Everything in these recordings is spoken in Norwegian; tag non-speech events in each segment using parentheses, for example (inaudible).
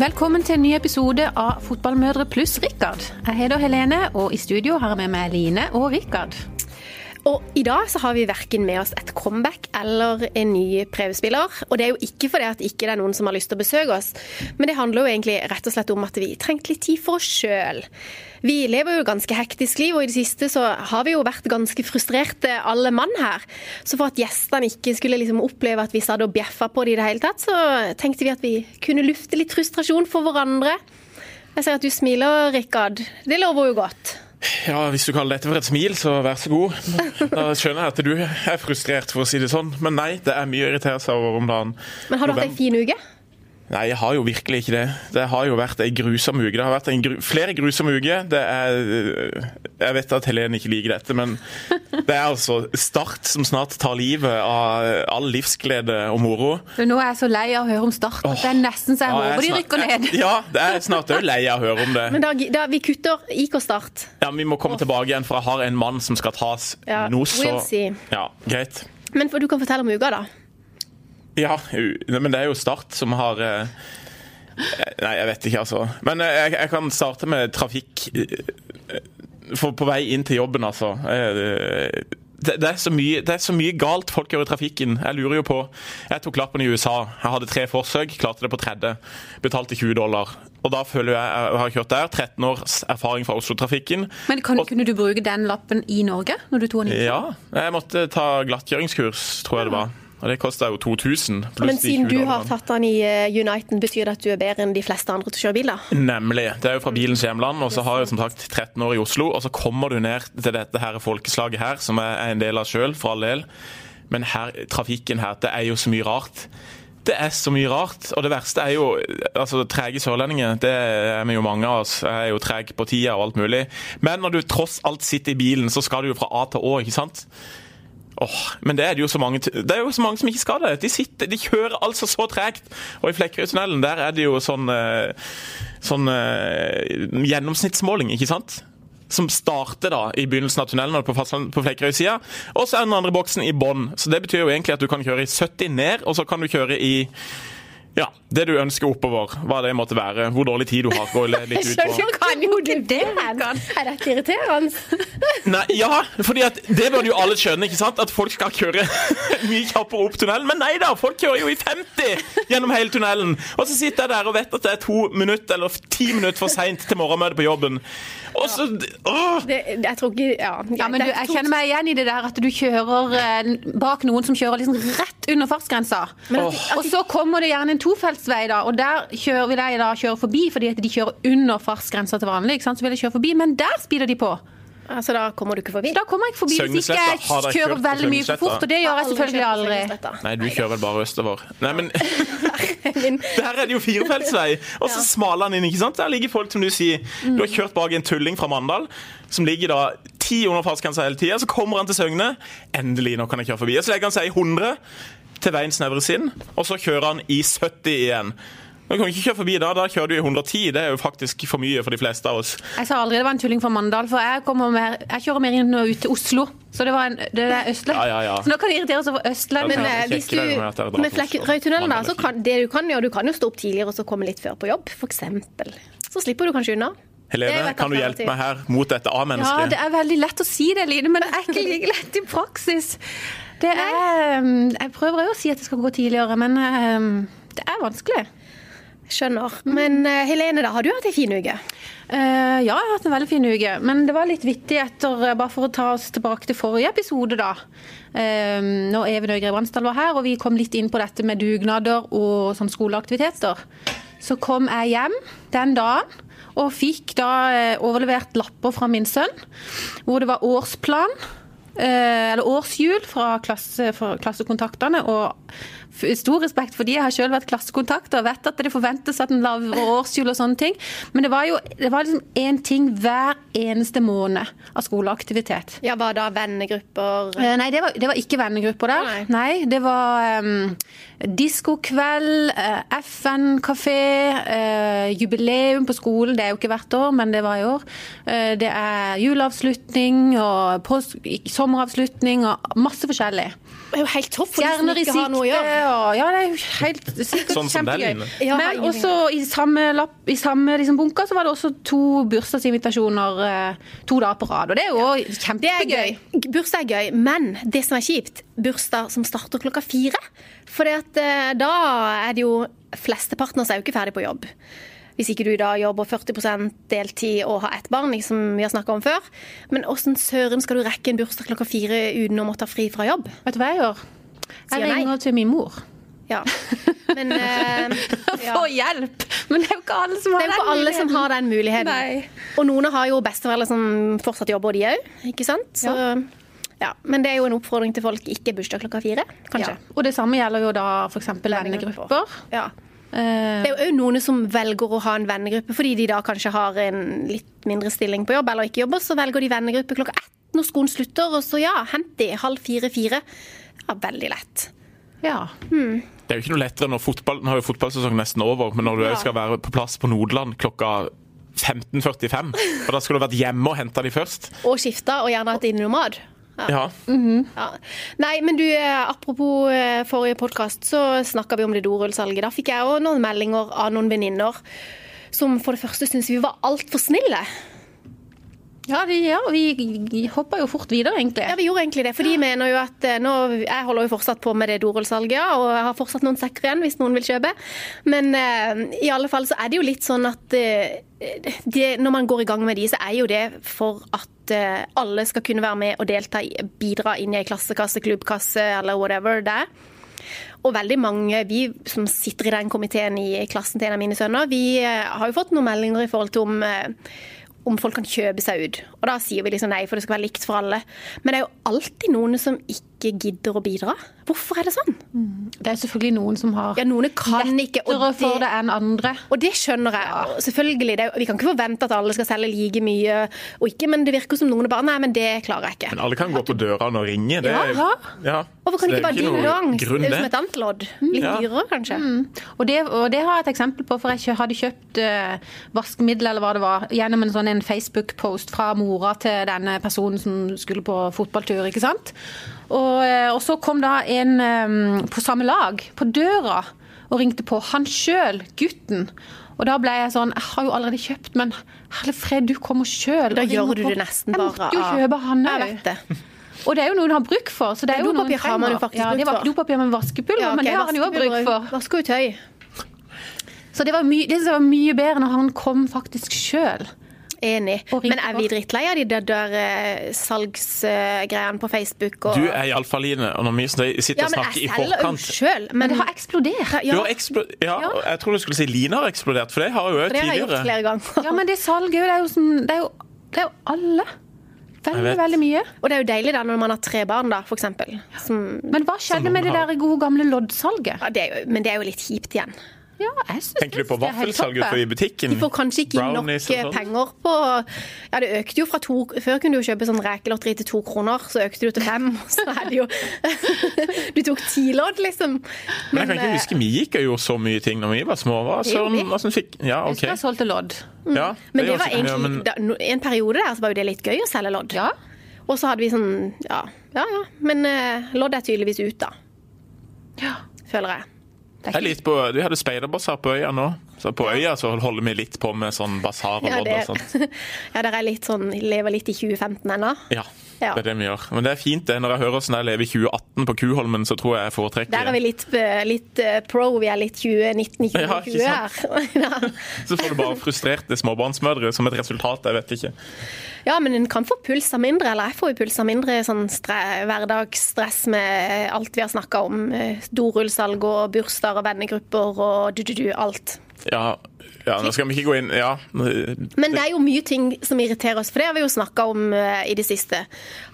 Velkommen til en ny episode av Fotballmødre pluss Rikard. Jeg heter Helene, og i studio har jeg med meg Line og Rikard. Og i dag så har vi verken med oss et comeback eller en ny prøvespiller. Og det er jo ikke fordi at ikke det er noen som har lyst til å besøke oss, men det handler jo egentlig rett og slett om at vi trengte litt tid for oss sjøl. Vi lever jo ganske hektisk liv, og i det siste så har vi jo vært ganske frustrerte alle mann her. Så for at gjestene ikke skulle liksom oppleve at vi satt og bjeffa på det i det hele tatt, så tenkte vi at vi kunne lufte litt frustrasjon for hverandre. Jeg ser at du smiler, Rikard. Det lover jo godt. Ja, Hvis du kaller dette for et smil, så vær så god. Da skjønner jeg at du er frustrert, for å si det sånn. Men nei, det er mye å irritere seg over om dagen. Men har du hatt ei en fin uke? Nei, jeg har jo virkelig ikke det. Det har jo vært ei grusom uke. Det har vært gru flere grusomme uker. Det er Jeg vet at Helene ikke liker dette, men (laughs) det er altså Start som snart tar livet av all livsglede og moro. Nå er jeg så lei av å høre om Start. Det er nesten så jeg ja, håper de rykker ned. Ja, det er snart òg lei av å høre om det. Men da, da vi kutter IK Start. Ja, vi må komme tilbake igjen, for jeg har en mann som skal tas ja, nå, så we'll see. Ja, greit. Men for du kan fortelle om uka, da. Ja, men det er jo Start som har eh, Nei, jeg vet ikke, altså. Men eh, jeg, jeg kan starte med trafikk. Eh, for på vei inn til jobben, altså. Det, det, er mye, det, er så mye, galt folk gjør i trafikken. Jeg lurer jo på Jeg tok lappen i USA. Jeg hadde tre forsøk, klarte det på tredje. Betalte 20 dollar. Og da føler jeg jeg har kjørt der. 13 års erfaring fra Oslo-trafikken. Men kan, Kunne du bruke den lappen i Norge? når du tog den Ja, jeg måtte ta glattkjøringskurs, tror jeg det var. Og Det koster jo 2000. Men siden du har tatt den i eh, Uniten, betyr det at du er bedre enn de fleste andre til å kjøre bil? da? Nemlig. Det er jo fra bilens hjemland. Og så har jeg som sagt 13 år i Oslo. Og så kommer du ned til dette her folkeslaget her, som jeg er en del av sjøl, for all del. Men her, trafikken her, det er jo så mye rart. Det er så mye rart. Og det verste er jo altså trege sørlendinger. Det er vi jo mange av oss. Jeg er jo treg på tida og alt mulig. Men når du tross alt sitter i bilen, så skal du jo fra A til Å, ikke sant? Oh, men det er det jo så mange Det er jo så mange som ikke skal det. De, sitter, de kjører altså så tregt. Og i Flekkerøytunnelen der er det jo sånn, eh, sånn uh, gjennomsnittsmåling, ikke sant? Som starter da i begynnelsen av tunnelen på, på Flekkerøy-sida. Og så er den andre boksen i bånn. Så det betyr jo egentlig at du kan kjøre i 70 ned, og så kan du kjøre i ja, Det du ønsker oppover, hva det måtte være. Hvor dårlig tid du har. Gå litt (laughs) ut på. Jeg kan jo ikke det! Er dette irriterende? (laughs) Nei, ja, fordi at det burde jo alle skjønne, ikke sant? At folk skal kjøre (laughs) mye kjappere opp tunnelen. Men nei da, folk kjører jo i 50 gjennom hele tunnelen. Og så sitter jeg der og vet at det er to minutter eller ti minutter for seint til morgenmøtet på jobben. Og så åh. Det, jeg tror ikke Ja, ja men du, jeg kjenner meg igjen i det der at du kjører eh, bak noen som kjører liksom rett under fartsgrensa. Og så kommer det gjerne en tofeltsvei, da, og der kjører, vil jeg da kjøre forbi fordi at de kjører under fartsgrensa til vanlig. ikke sant? Så vil jeg kjøre forbi, men der speeder de på. Altså, Da kommer du ikke forbi? Da kommer jeg ikke forbi hvis ikke jeg kjører veldig mye for fort. Og det gjør jeg selvfølgelig aldri. Nei, du kjører vel bare østover. Nei, men (laughs) Der er det jo firefeltsvei, og så smaler han inn, ikke sant. Der ligger folk, som du sier. Du har kjørt bak en tulling fra Mandal som ligger da ti under fartsgrensa hele tida. Så kommer han til Søgne. Endelig, nå kan jeg kjøre forbi. Og så legger han seg i 100 til veien snevres inn, og så kjører han i 70 igjen. Du kan ikke kjøre forbi da, da kjører du i 110. Det er jo faktisk for mye for de fleste av oss. Jeg sa aldri det var en tulling fra Mandal, for jeg, mer, jeg kjører mer inn og ut til Oslo. Så det var en, det er Østland. Ja, ja, ja. Så nå kan det irritere oss over Østland. Men eh, hvis du, med Flekkerøytunnelen, da, så kan det du kan gjøre, du kan jo stå opp tidligere og så komme litt før på jobb, f.eks. Så slipper du kanskje unna. Helene, kan du hjelpe meg her mot dette A-mennesket? Ja, det er veldig lett å si det, Line, men det er ikke like lett i praksis. Det er um, Jeg prøver jo å si at det skal gå tidligere, men um, det er vanskelig. Skjønner. Men uh, Helene, da, har du hatt ei en fin uke? Uh, ja, jeg har hatt en veldig fin uke. Men det var litt vittig etter, uh, bare for å ta oss tilbake til forrige episode, da. Uh, når Even Øygre Bransdal var her, og vi kom litt inn på dette med dugnader og sånn skoleaktiviteter. Så kom jeg hjem den dagen og fikk da overlevert lapper fra min sønn, hvor det var årsplan. Eller årshjul fra, klasse, fra klassekontaktene. og stor respekt for de. Jeg har selv vært klassekontakt og vet at det forventes at en lager årsjul og sånne ting. Men det var jo det var liksom én ting hver eneste måned av skoleaktivitet. Ja, Var da vennegrupper? Eh, nei, det var, det var ikke vennegrupper der. Nei, nei det var um, diskokveld, uh, FN-kafé, uh, jubileum på skolen. Det er jo ikke hvert år, men det var i år. Uh, det er juleavslutning og sommeravslutning og masse forskjellig. Er jo helt topp for Stjerner i sikte. Og, ja, det er jo helt sikkert Sånn kjempegøy. Ja, Men også i samme, lapp, i samme liksom, bunker så var det også to bursdagsinvitasjoner eh, to dager på rad. Og det er jo ja. Kjempegøy. gøy. Bursdag er gøy, men det som er kjipt, bursdag som starter klokka fire. For da er det jo Flesteparten av oss er jo ikke ferdig på jobb. Hvis ikke du da jobber 40% deltid og har ett barn, som vi har snakka om før. Men åssen søren skal du rekke en bursdag klokka fire uten å måtte ha fri fra jobb? Vet du hva jeg gjør? Jeg ringer til min mor. Ja. Men (laughs) eh, ja. Få hjelp! Men det er jo ikke alle som Det har er ikke alle som har den muligheten. Nei. Og noen har jo besteforeldre som fortsatt jobber, de òg. Ikke sant? Så, ja. Men det er jo en oppfordring til folk ikke bursdag klokka fire, kanskje. Ja. Og det samme gjelder jo da f.eks. vennegrupper. Ja. Eh, Det er jo òg noen som velger å ha en vennegruppe fordi de da kanskje har en litt mindre stilling på jobb eller ikke jobber, så velger de vennegruppe klokka ett når skolen slutter, og så ja, hent de halv fire-fire. Ja, veldig lett. ja. Det er jo ikke noe lettere når fotball, nå har jo fotballsesongen nesten over, men når du Ja. skal være på plass på Nordland klokka 15.45, og da skulle du vært hjemme og henta de først. Og skifta, og gjerne hatt innenomad. Ja. Ja. Nei, men du, eh, apropos eh, forrige podkast, så snakka vi om det dorullsalget. Da fikk jeg òg noen meldinger av noen venninner som for det første syntes vi var altfor snille. Ja, vi, ja, vi hoppa jo fort videre, egentlig. Ja, vi gjorde egentlig det. For de mener jo at eh, nå, Jeg holder jo fortsatt på med det dorullsalget, ja, og jeg har fortsatt noen sekker igjen hvis noen vil kjøpe. Men eh, i alle fall så er det jo litt sånn at eh, det, når man går i gang med de, så er jo det for at eh, alle skal kunne være med og delta, bidra inn i ei klassekasse, klubbkasse eller whatever det er. Og veldig mange, vi som sitter i den komiteen i klassen til en av mine sønner, vi eh, har jo fått noen meldinger i forhold til om eh, om folk kan kjøpe seg ut. Og da sier vi liksom nei, for det skal være likt for alle. Men det er jo alltid noen som ikke gidder å bidra. Hvorfor er det sånn? Det er selvfølgelig noen som har Ja, noen kan ikke, det, for det, enn andre. og det skjønner jeg. Ja. Selvfølgelig, det er, Vi kan ikke forvente at alle skal selge like mye, og ikke, men det virker som noen bare Nei, men det klarer jeg ikke. Men alle kan gå på dørene og ringe. Det, Ja. ja. Hvorfor kan ikke bare det er din gang? grunn, Det er jo som et annet lodd. Litt Ja. dyrere, kanskje. Og det, og det har jeg et eksempel på, for jeg hadde kjøpt uh, vaskemiddel eller hva det var, gjennom en sånn en Facebook-post fra mora til denne personen som skulle på fotballtur. ikke sant? Og, eh, og så kom da en på samme lag på døra og ringte på. Han sjøl, gutten. Og da ble jeg sånn Jeg har jo allerede kjøpt, men herre fred, du kommer sjøl. Da gjør du det nesten bare Jeg måtte jo kjøpe han òg. Og det er jo noe du har bruk for. Så det er jo Dopapir har man jo faktisk ja, det bruk var for. Dopapir med vaskepulver, Ja, men det har han jo òg bruk for. Vasketøy. Så det var, my det var mye bedre når han kom faktisk sjøl. Enig. Men er vi drittlei av de der, eh, salgsgreiene på Facebook? Og... Du er iallfall Line, og når vi sitter ja, og men snakker i jeg selger jo forkant sjøl. Men, Men det har eksplodert. Du ja, har eksplo ja, jeg tror du skulle si Line har eksplodert, for det har hun jo det har jeg gjort tidligere. flere ganger. Ja, men det salget det er jo sånn Det er jo, det er jo alle. Veldig, veldig mye. Og det er jo deilig da når man har tre barn, da. Som, Men hva skjedde med det der gode gamle loddsalget? ja, det er jo, men det er jo litt kjipt igjen. Ja, jeg synes Tenker du på vaffelsalget i butikken? De får kanskje ikke nok Brownies og eh, penger på Ja, det økte jo fra to Før kunne du jo kjøpe sånn rekelotteri til to kroner, så økte det jo til fem. (laughs) Så er det jo (laughs) Du tok ti lodd, liksom. Men jeg kan ikke huske, vi gikk og gjorde så mye ting når vi var små. Hva som, hva som fikk Ja, OK. jeg solgte lodd. Ja, Men det var sikkert mye, egentlig men- da, En periode der så var jo det litt gøy å selge lodd. Ja. Og så hadde vi sånn Ja, ja. ja. Men eh, lodd er tydeligvis ut, da. ja. Føler jeg. Det er litt på, Vi hadde speiderbasar på øya nå. Så på øya så holder vi litt på med sånn basar og Ja, og sånt. (laughs) ja, der er litt sånn Lever litt i 2015 ennå. Ja, Ja. det er det vi gjør. Men det er fint det. Når jeg hører åssen jeg lever i 2018 på Kuholmen, så tror jeg jeg foretrekker Der er vi litt, eh, litt eh, pro. Vi er litt 2019 Ja, 2020 ja, her. (laughs) Så får du bare frustrerte småbarnsmødre som et resultat. Jeg vet ikke. Ja, men en kan få puls av mindre, eller jeg får jo puls av mindre sånn hverdagsstress med alt vi har snakka om. eh, Dorullsalg og bursdager og vennegrupper og du-du-du, alt. Ja, ja, nå skal vi ikke gå inn Ja. Men det er jo mye ting som irriterer oss, for det har vi jo snakka om eh, i det siste.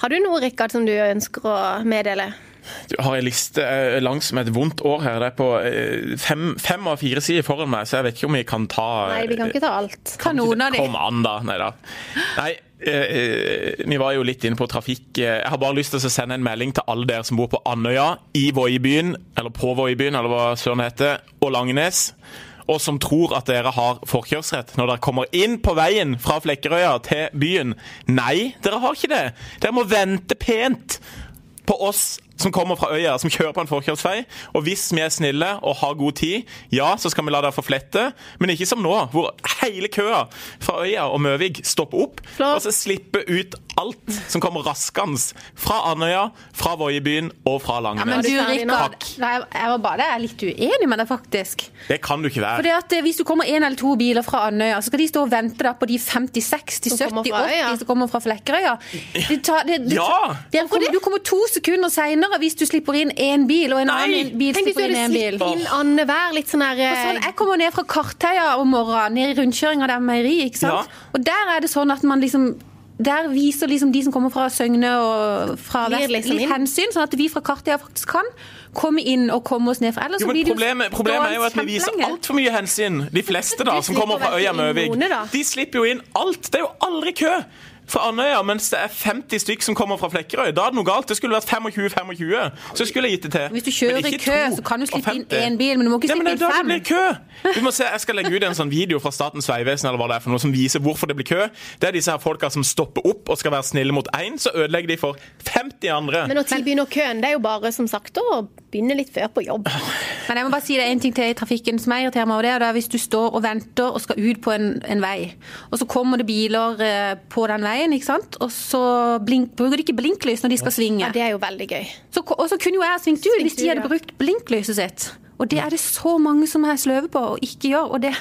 Har du noe, Rikard, som du ønsker å meddele? Du har en liste eh, langs med et vondt år her. Det er på eh, fem, fem av fire sider foran meg, så jeg vet ikke om vi kan ta Nei, vi kan ikke ta alt. kan noen av de. Kom an, da. Nei da. Nei, vi var jo litt inne på trafikk. Jeg har bare lyst til å sende en melding til alle dere som bor på Andøya, i Voibyen, eller på Voibyen, eller hva søren heter, og Langnes. Og som tror at dere har forkjørsrett når dere kommer inn på veien fra Flekkerøya til byen. Nei, dere har ikke det. Dere må vente pent på oss som kommer fra øya, som kjører på en forkjørsvei. Og hvis vi er snille og har god tid, ja, så skal vi la dere få flette. Men ikke som nå, hvor hele køa fra øya og Møvig stopper opp, Flott. og så slipper ut alt som kommer raskende fra Andøya, fra Voiebyen og fra Ja, men Langenes. du? Rikard, nei, jeg var bare jeg er litt uenig med deg, faktisk. Det kan du ikke være. Fordi at eh, Hvis du kommer en eller to biler fra Andøya, så skal de stå og vente da på de 50, 60, Som 70, kommer fra øya. 80 som kommer fra Flekkerøya. Det tar, det, det, Ja! kommer, du kommer to sekunder seinere hvis du slipper inn én bil, og en Nei! annen bil Tenk hvis du slipper inn hadde én bil. slippet inn annenhver litt sånn her Sånn, jeg kommer ned fra Kartøya om morgenen, ned i rundkjøringa der med meieri. ikke sant? Ja. Og der er det sånn at man liksom der viser liksom de som kommer fra Søgne og fra vest, liksom litt hensyn, sånn at vi fra Kartøya faktisk kan komme inn og komme oss ned. For ellers Jo, blir det problemet, problemet er jo at vi viser altfor mye hensyn. De fleste (laughs) da, som kommer fra øya Møvig Møvik, de slipper jo inn alt. Det er jo aldri kø fra Andøya, mens det er 50 stykk som kommer fra Flekkerøy. Da er det noe galt. Det skulle vært 25-25, så skulle jeg gitt det til. Hvis du kjører i kø, så kan du slippe inn 50. én bil, men du må ikke Ja, men slippe det er inn da det fem. blir kø! Du må se, Jeg skal legge ut en sånn video fra Statens vegvesen eller hva det er for noe som viser hvorfor det blir kø. Det er disse her folka som stopper opp og skal være snille mot én, så ødelegger de for 50 andre. Men når tid begynner køen? Det er jo bare som sagt å begynne litt før på jobb. Men jeg må bare si det er en ting til i trafikken som jeg irriterer meg over. Det er hvis du står og venter og skal ut på en, en vei, og så kommer det biler eh, på den veien, ikke sant? og så blink, bruker de ikke blinklys når de skal svinge. Ja, Det er jo veldig gøy. Så, og så kunne jo jeg ha svingt ut hvis de hadde brukt blinklyset sitt. Og det er det så mange som er sløve på og ikke gjør. Og det,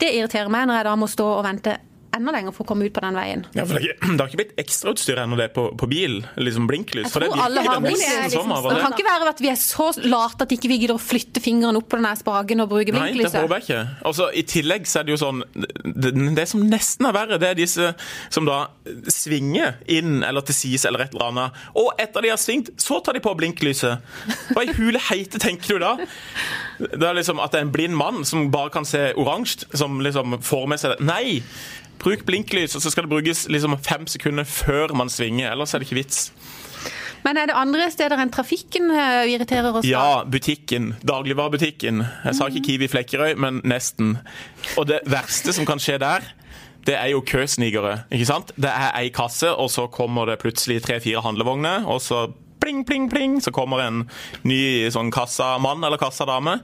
det irriterer meg når jeg da må stå og vente enda lenger for å komme ut på den veien. Ja, for det, er ikke, (clears throat) det har ikke blitt ekstrautstyr ennå det på, på bil? liksom Blinklys? Jeg For det alle har blinklys. nesten som. av Det kan ikke være at vi er så late at ikke vi gidder å flytte fingeren opp på den her spaken og bruke blinklyset. Nei, det håper jeg ikke. Altså, I tillegg så er det jo sånn Det, det som nesten er verre, det er disse som da svinger inn eller til sides eller et eller annet. Og etter de har svingt, så tar de på blinklyset. Hva i hule heite tenker du da? Det er liksom At det er en blind mann som bare kan se oransje, som liksom får med seg det. Nei! Bruk blinklys, og så skal det brukes liksom fem sekunder før man svinger. Ellers er det ikke vits. Men er det andre steder enn trafikken eh, vi irriterer oss? Ja, butikken. Dagligvarebutikken. Jeg sa ikke Kiwi Flekkerøy, men nesten. Og det verste som kan skje der, det er jo køsnigere. ikke sant? Det er ei kasse, og så kommer det plutselig tre-fire handlevogner, og så pling, pling, pling, så kommer en ny sånn kassamann eller kassadame.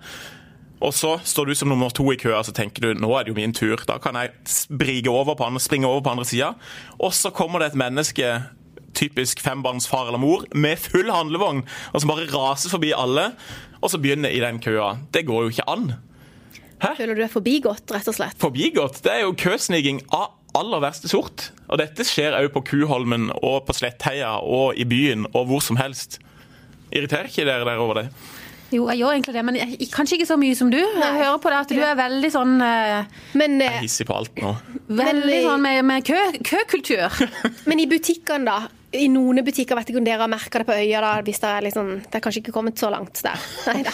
Og så står du som nummer to i køa så tenker du, nå er det jo min tur. Da kan jeg sprige over på andre, springe over på andre sida. Og så kommer det et menneske, typisk fembarnsfar eller mor, med full handlevogn, og som bare raser forbi alle, og så begynner i den køa. Det går jo ikke an. Føler du er forbigått, rett og slett? Forbigått. Det er jo køsniging av aller verste sort. Og dette skjer òg på Kuholmen og på Slettheia og i byen og hvor som helst. Irriterer ikke dere dere over det? Jo, jeg gjør egentlig det, men jeg, kanskje ikke så mye som du. Jeg hører på det at du er veldig sånn eh, Men, Jeg eh, er hissig på alt nå. Veldig Men- sånn med, med kø, køkultur. (laughs) men i butikkene, da? I noen butikker vet jeg om dere har merka det på øya. da, hvis Det er liksom, det er kanskje ikke kommet så langt der. (laughs) Neida.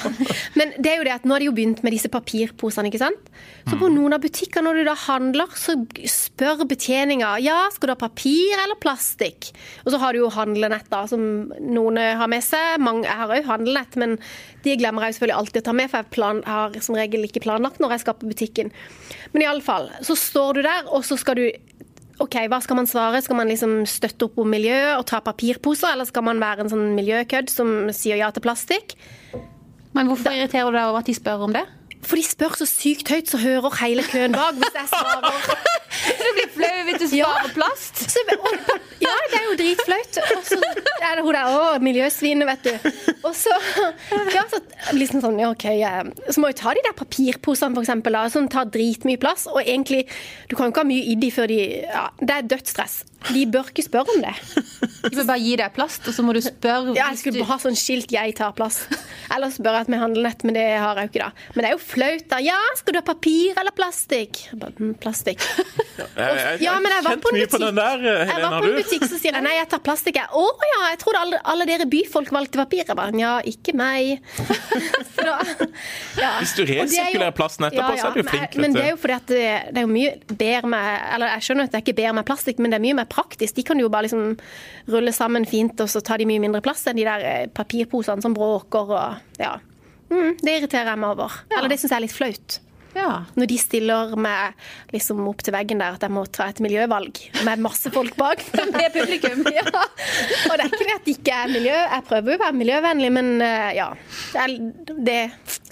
Men det er jo det at nå har de jo begynt med disse papirposene. ikke sant? Så på noen av butikkene når du da handler, så spør betjeninga ja, skal du ha papir eller plastikk. Og så har du jo handlenett, da, som noen har med seg. Mange, jeg har òg handlenett, men de glemmer jeg selvfølgelig alltid å ta med, for jeg plan, har som regel ikke planlagt når jeg skal på butikken. Men iallfall, så står du der, og så skal du Ok, Hva skal man svare? Skal man liksom støtte opp om miljø og ta papirposer, eller skal man være en sånn miljøkødd som sier ja til plastikk? Men hvorfor irriterer du deg over at de spør om det? For de spør så sykt høyt, så hører hele køen bak hvis jeg svarer. (laughs) Du blir flau hvis du sparer plast. Så, og, ja, det er jo dritflaut. Og så er det hun der Å, miljøsvinet, vet du. Og så, ja, så liksom sånn, ja, OK. Så må jeg ta de der papirposene, for eksempel, da, som tar dritmye plass. Og egentlig, du kan ikke ha mye i de før de Ja, det er dødsstress. De bør ikke spørre om det. De bør bare gi deg plast, og så må du spørre Ja, jeg skulle du- ha sånn skilt 'jeg tar plast'. Ellers spør jeg at vi handler nett, men det har jeg jo ikke da. Men det er jo flaut, da. Ja, skal du ha papir eller plastikk? Bare, "Mm, Plastikk. Ja, men jeg var på en butikk. der, Helena, Jeg var på en butikk, så sier jeg nei, jeg tar plastikk. Å ja, jeg trodde alle, alle dere byfolk valgte papir. Jeg bare, ja, ikke meg. (laughs) Så da, ja. Hvis du er resirkulerer plasten etterpå, så er du men- flink, Men det er jo fordi at det, det er jo mye bedre med Eller jeg skjønner at det er ikke bedre med plastikk, men det er mye mer praktisk. De kan jo bare liksom rulle sammen fint, og så tar de mye mindre plass enn de der eh, papirposene som bråker og Ja. Mm, det irriterer jeg meg over. Eller det syns jeg er litt flaut. Ja. Når de stiller meg liksom opp til veggen der at jeg må ta et miljøvalg med masse folk bak (laughs) med publikum. Ja. (laughs) Og det er ikke det at det ikke er miljø, jeg prøver jo å være miljøvennlig, men eh, ja. Det,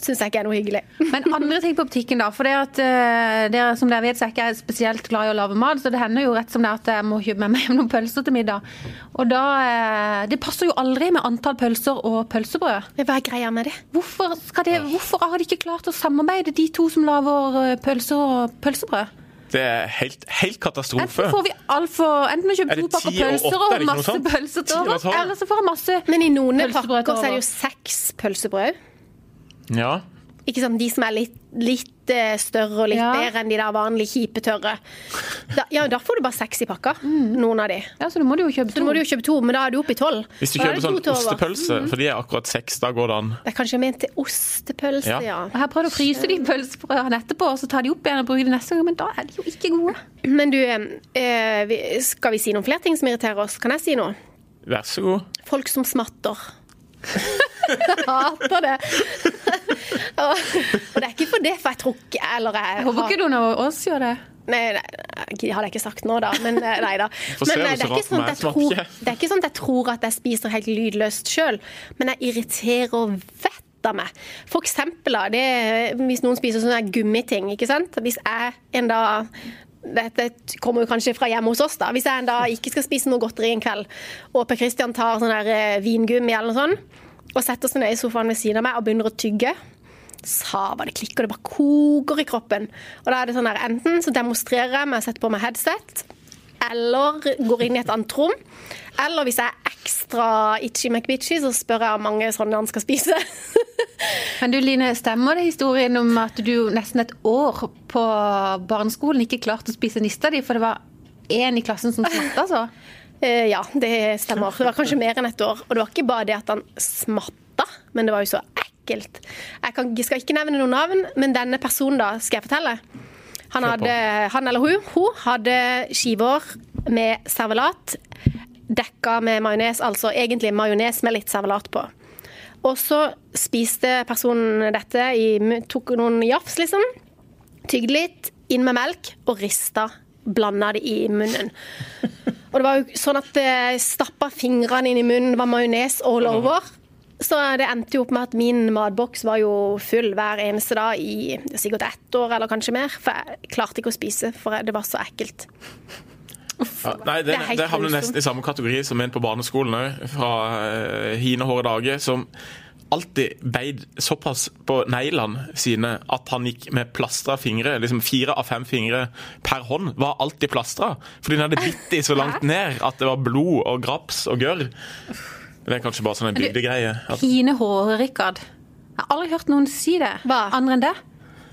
syns jeg ikke er noe hyggelig. (laughs) Men andre ting på butikken, da. For det at, eh, dere, som dere vet, så er ikke jeg spesielt glad i å lage mat. Så det hender jo rett som det er at jeg må kjøpe med meg hjem noen pølser til middag. Og da eh, Det passer jo aldri med antall pølser og pølsebrød. Hva er greia med det? Hvorfor, skal det, hvorfor har de ikke klart å samarbeide, de to som lager eh, pølser og pølsebrød? Det er helt, helt katastrofe. Enten får vi altfor Enten må vi kjøper to pakker og pølser er og det ikke noe masse sånt? pølser til over, eller så får vi masse Men i noen pakker så er det jo seks pølsebrød. Ja. Ikke sant, De som er litt, litt eh, større og litt Ja. bedre enn de der vanlige kjipe tørre. Da, ja, da får du bare seks i pakka. Noen av de. Ja, så da må du jo kjøpe Så da må du jo kjøpe to, men da er du oppe i tolv. Hvis du er kjøper sånn to ostepølse, for de er akkurat seks, da går det an. Det er kanskje ment til ostepølse, Ja. ja. Jeg har prøvd å fryse de pølsebrødene etterpå, og så tar de opp igjen og bruker de neste gang, men da er de jo ikke gode. Men du, eh, skal vi si noen flere ting som irriterer oss? Kan jeg si noe? Vær så god. Folk som smatter. Jeg hater det. og, og det er ikke for det, for jeg tror ikke Eller jeg, håper ikke noen av oss gjør det. Nei, nei, det hadde jeg ikke sagt nå, da. Men eh, nei da. (laughs) Men eh, det er ikke sånn at jeg tror, det er ikke sånn at jeg tror at jeg spiser helt lydløst sjøl, men jeg irriterer vettet av meg. For eksempel, da, det, hvis noen spiser sånne gummiting, ikke sant. Hvis jeg en dag dette kommer jo kanskje fra hjemme hos oss, da. Hvis jeg en dag ikke skal spise noe godteri en kveld, og Per Christian tar sånn der eh, vingummi eller noe sånt, og setter seg ned i sofaen ved siden av meg og begynner å tygge, Sava, det klikker, det bare koker i kroppen. Og da er det sånn der, Enten så demonstrerer jeg med å sette på meg headset, eller går inn i et annet rom. Eller hvis jeg er ekstra itchy McBitchy, så spør jeg hvor mange sånne han skal spise. (laughs) Men du Line, stemmer det historien om at du nesten et år på barneskolen ikke klarte å spise nista di, for det var én i klassen som smatta så? (laughs) Eh, ja, det stemmer. Det var kanskje mer enn et år. Og det var ikke bare det at han smatta, men det var jo så ekkelt. Jeg skal ikke nevne noen navn, men denne personen da, skal jeg fortelle. Han, hadde, han eller hun, hun hadde skiver med servelat dekka med majones, altså egentlig majones med litt servelat på. Og så spiste personen dette, i, tok noen jafs, liksom. Tygde litt, inn med melk og rista. Blanda det i munnen. Og det var jo sånn at det stappa fingrene inn i munnen, det var majones all over. Så det endte jo opp med at min matboks var jo full hver eneste dag i sikkert ett år eller kanskje mer. For jeg klarte ikke å spise, for det var så ekkelt. Ja, nei, det, Det det havner nesten i samme kategori som en på barneskolen òg, fra uh, hine hårde dager, som alltid beid såpass på neglene sine at han gikk med plastra fingre. liksom Fire av fem fingre per hånd var alltid plastra, fordi den hadde bitt i så (laughs) langt ned at det var blod og graps og gørr. Det er kanskje bare sånn en bygdegreie. At, Hine håret, Rikard. Jeg har aldri hørt noen si det. Hva? Andre enn det.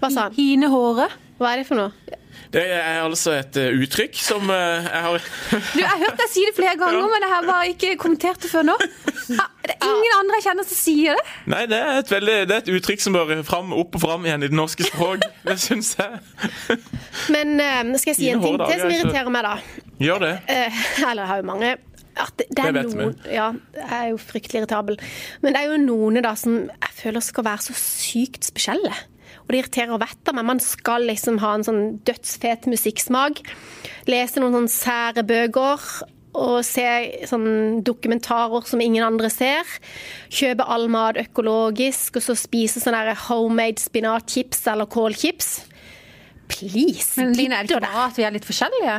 Hva sa han? Hine håret. Hva er det for noe? det er altså et eh, uttrykk som eh, jeg har (laughs) Du, jeg har hørt deg si det flere ganger, men jeg har bare ikke kommentert det før nå. Det er ingen andre jeg kjenner som sier det. Nei, det er et, veldig, det er et uttrykk som bør fram, opp og fram igjen i det norske språk. (laughs) Det syns jeg. Men eh, skal jeg si en ting til som er irriterer meg, da? Gjør det. Eh, (laughs) eller jeg har jo mange. At det, det Det vet vi. Ja, jeg er jo fryktelig irritabel. Men det er jo noen da som jeg føler skal være så sykt spesielle. Og det irriterer vettet av meg. Man skal liksom ha en sånn dødsfet musikksmak. Lese noen sånn sære bøker. Og se sånn dokumentarer som ingen andre ser. Kjøpe all mat økologisk, og så spise sånne homemade spinatchips eller kålchips. Please, Men Line, er det ikke bra at vi er litt forskjellige?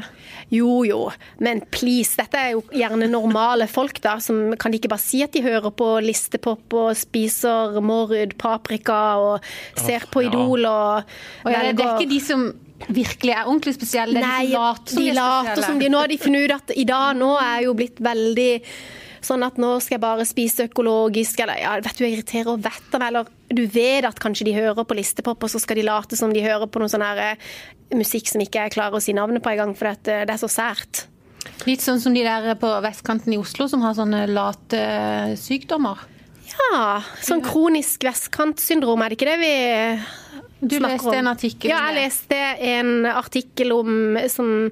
jo, jo, men please. Dette er jo gjerne normale folk, da. Som kan de ikke bare si at de hører på listepop og spiser Mårud paprika og ser på. Idol og Og ja, det er ikke de som virkelig er ordentlig spesielle, det er Nei, de som later som de de er later spesielle. som de Nå har de funnet ut at i dag nå er jo blitt veldig Sånn at nå skal jeg bare spise økologisk, eller ja, vet du, jeg irriterer vettet av. Eller du vet at kanskje de hører på listepop, og så skal de late som de hører på noe sånn her eh, musikk som ikke jeg klarer å si navnet på engang, for eh, det er så sært. Litt sånn som de der på vestkanten i Oslo som har sånne late eh, sykdommer. Ja, sånn kronisk vestkantsyndrom, er det ikke det vi Du leste en artikkel Ja, jeg leste en artikkel om som,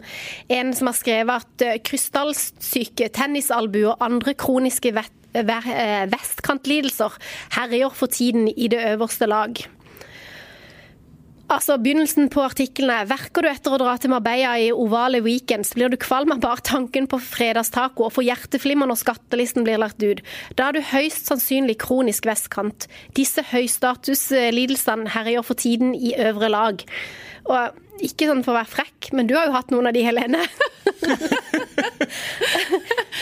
en som har skrevet at eh, krystallsyke, tennisalbue og andre kroniske eh, vestkantlidelser herjer for tiden i det øverste lag. Altså, Begynnelsen på artikkelen er Verker du etter å dra til Marbella i ovale weekends, blir du kvalm av bare tanken på fredagstaco og får hjerteflimmer når skattelisten blir lagt ut. Da er du høyst sannsynlig kronisk vestkant. Disse høystatuslidelsene herjer for tiden i øvre lag. Og ikke sånn for å være frekk, men du har jo hatt noen av de, Helene. (laughs)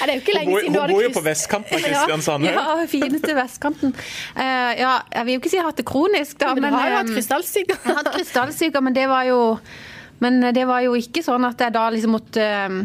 Det er jo ikke lenge siden du hun bor jo på vestkanten av (laughs) Kristiansand. Ja, Ja, fineste vestkanten. Uh, ja, jeg vil jo ikke si jeg har hatt det kronisk, da. Men du har jo eh, hatt krystallsyke. Jeg har hatt krystallsyke, men det var jo Men det var jo ikke sånn at jeg da liksom måtte eh,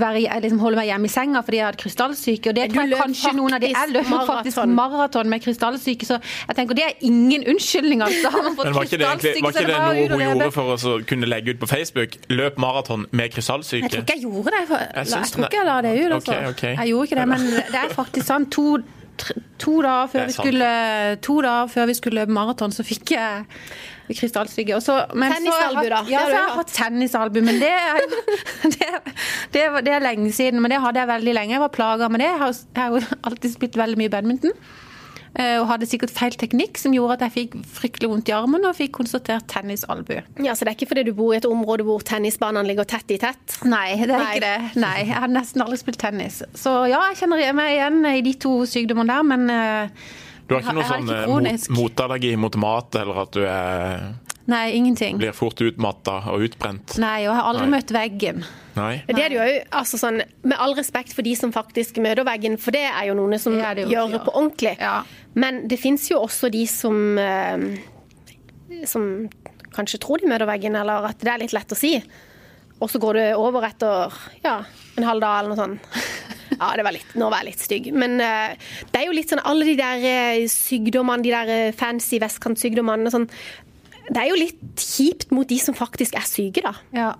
være, liksom holde meg hjemme i senga fordi jeg hadde krystallsyke. Og det tror jeg kanskje noen av de Jeg løp faktisk faktisk maraton. med krystallsyke, så jeg tenker det er ingen unnskyldning, altså. Har man fått Men var ikke det, egentlig, var ikke det noe hun gjorde for å kunne legge ut på Facebook? Løp maraton med Jeg tror ikke jeg gjorde det. For, Jeg jeg, tror ikke jeg la det ut. Altså. Okay, okay. Jeg gjorde ikke det, men det er faktisk sånn to, to, dager, før vi sant. skulle, to dager før vi skulle løpe maraton, så fikk jeg jeg Tennisalbu, da. Ja, så har jeg hatt. tennisalbu, men det (laughs) det, det, det er lenge siden. Men det hadde jeg veldig lenge. Jeg var plaga med det. Jeg har, jeg har jo (laughs) alltid spilt veldig mye badminton. eh, Og hadde sikkert feil teknikk som gjorde at jeg fikk fryktelig vondt i armen og fikk konstatert tennisalbu. Ja, Så det er ikke fordi du bor i et område hvor tennisbanene ligger tett i tett? Nei, det er Nei. ikke det. Nei, Jeg har nesten aldri spilt tennis. Så ja, jeg kjenner meg igjen i de to sykdommene der, men eh, Du har ikke noe sånn eh, mot, motallergi mot mat, eller at du er, nei, ingenting. blir fort utmatta og utbrent? Nei, og jeg har aldri Nei. møtt veggen. Nei? Det er det jo altså sånn, Med all respekt for de som faktisk møter veggen, for det er jo noen som Det er det jo, gjør det ja. på ordentlig. Ja. Men det fins jo også de som eh, som kanskje tror de møter veggen, eller at det er litt lett å si. Og så går det over etter ja, en halv dag eller noe sånt. Ja, det var litt, nå var jeg litt stygg. Men uh, det er jo litt sånn alle de der eh, sykdommene, de der eh, fancy vestkantsykdommene sånn, Det er jo litt kjipt mot de som faktisk er syke, da. Ja.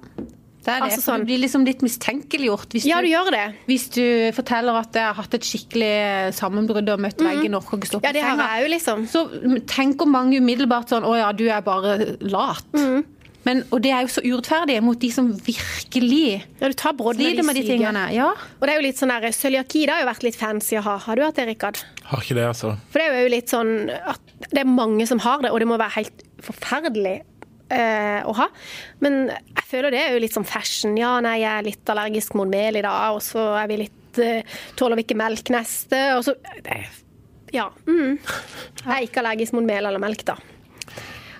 Det er det. Altså sånn- Du blir liksom litt mistenkeliggjort hvis, Ja, du du, gjør det. hvis du forteller at jeg har hatt et skikkelig sammenbrudd og møtt veggen og orker ikke stå på Ja, senga. liksom. Så tenker mange umiddelbart sånn Å ja, du er bare lat. Mm. Men, og det er jo så urettferdig mot de som virkelig Ja, du tar sliter med de syke. tingene. Ja. Og det er jo litt sånn der, Cøliaki har jo vært litt fancy å ha. Har du hatt det, Rikard? Har ikke det, altså. For det er jo litt sånn at det er mange som har det, og det må være helt forferdelig eh, å ha. Men jeg føler det er jo litt sånn fashion. Ja, nei, jeg er litt allergisk mot mel i dag, og så er vi litt eh, Tåler vi ikke melk neste? Og så det, Ja. Mm. Jeg er ikke allergisk mot mel eller melk, da.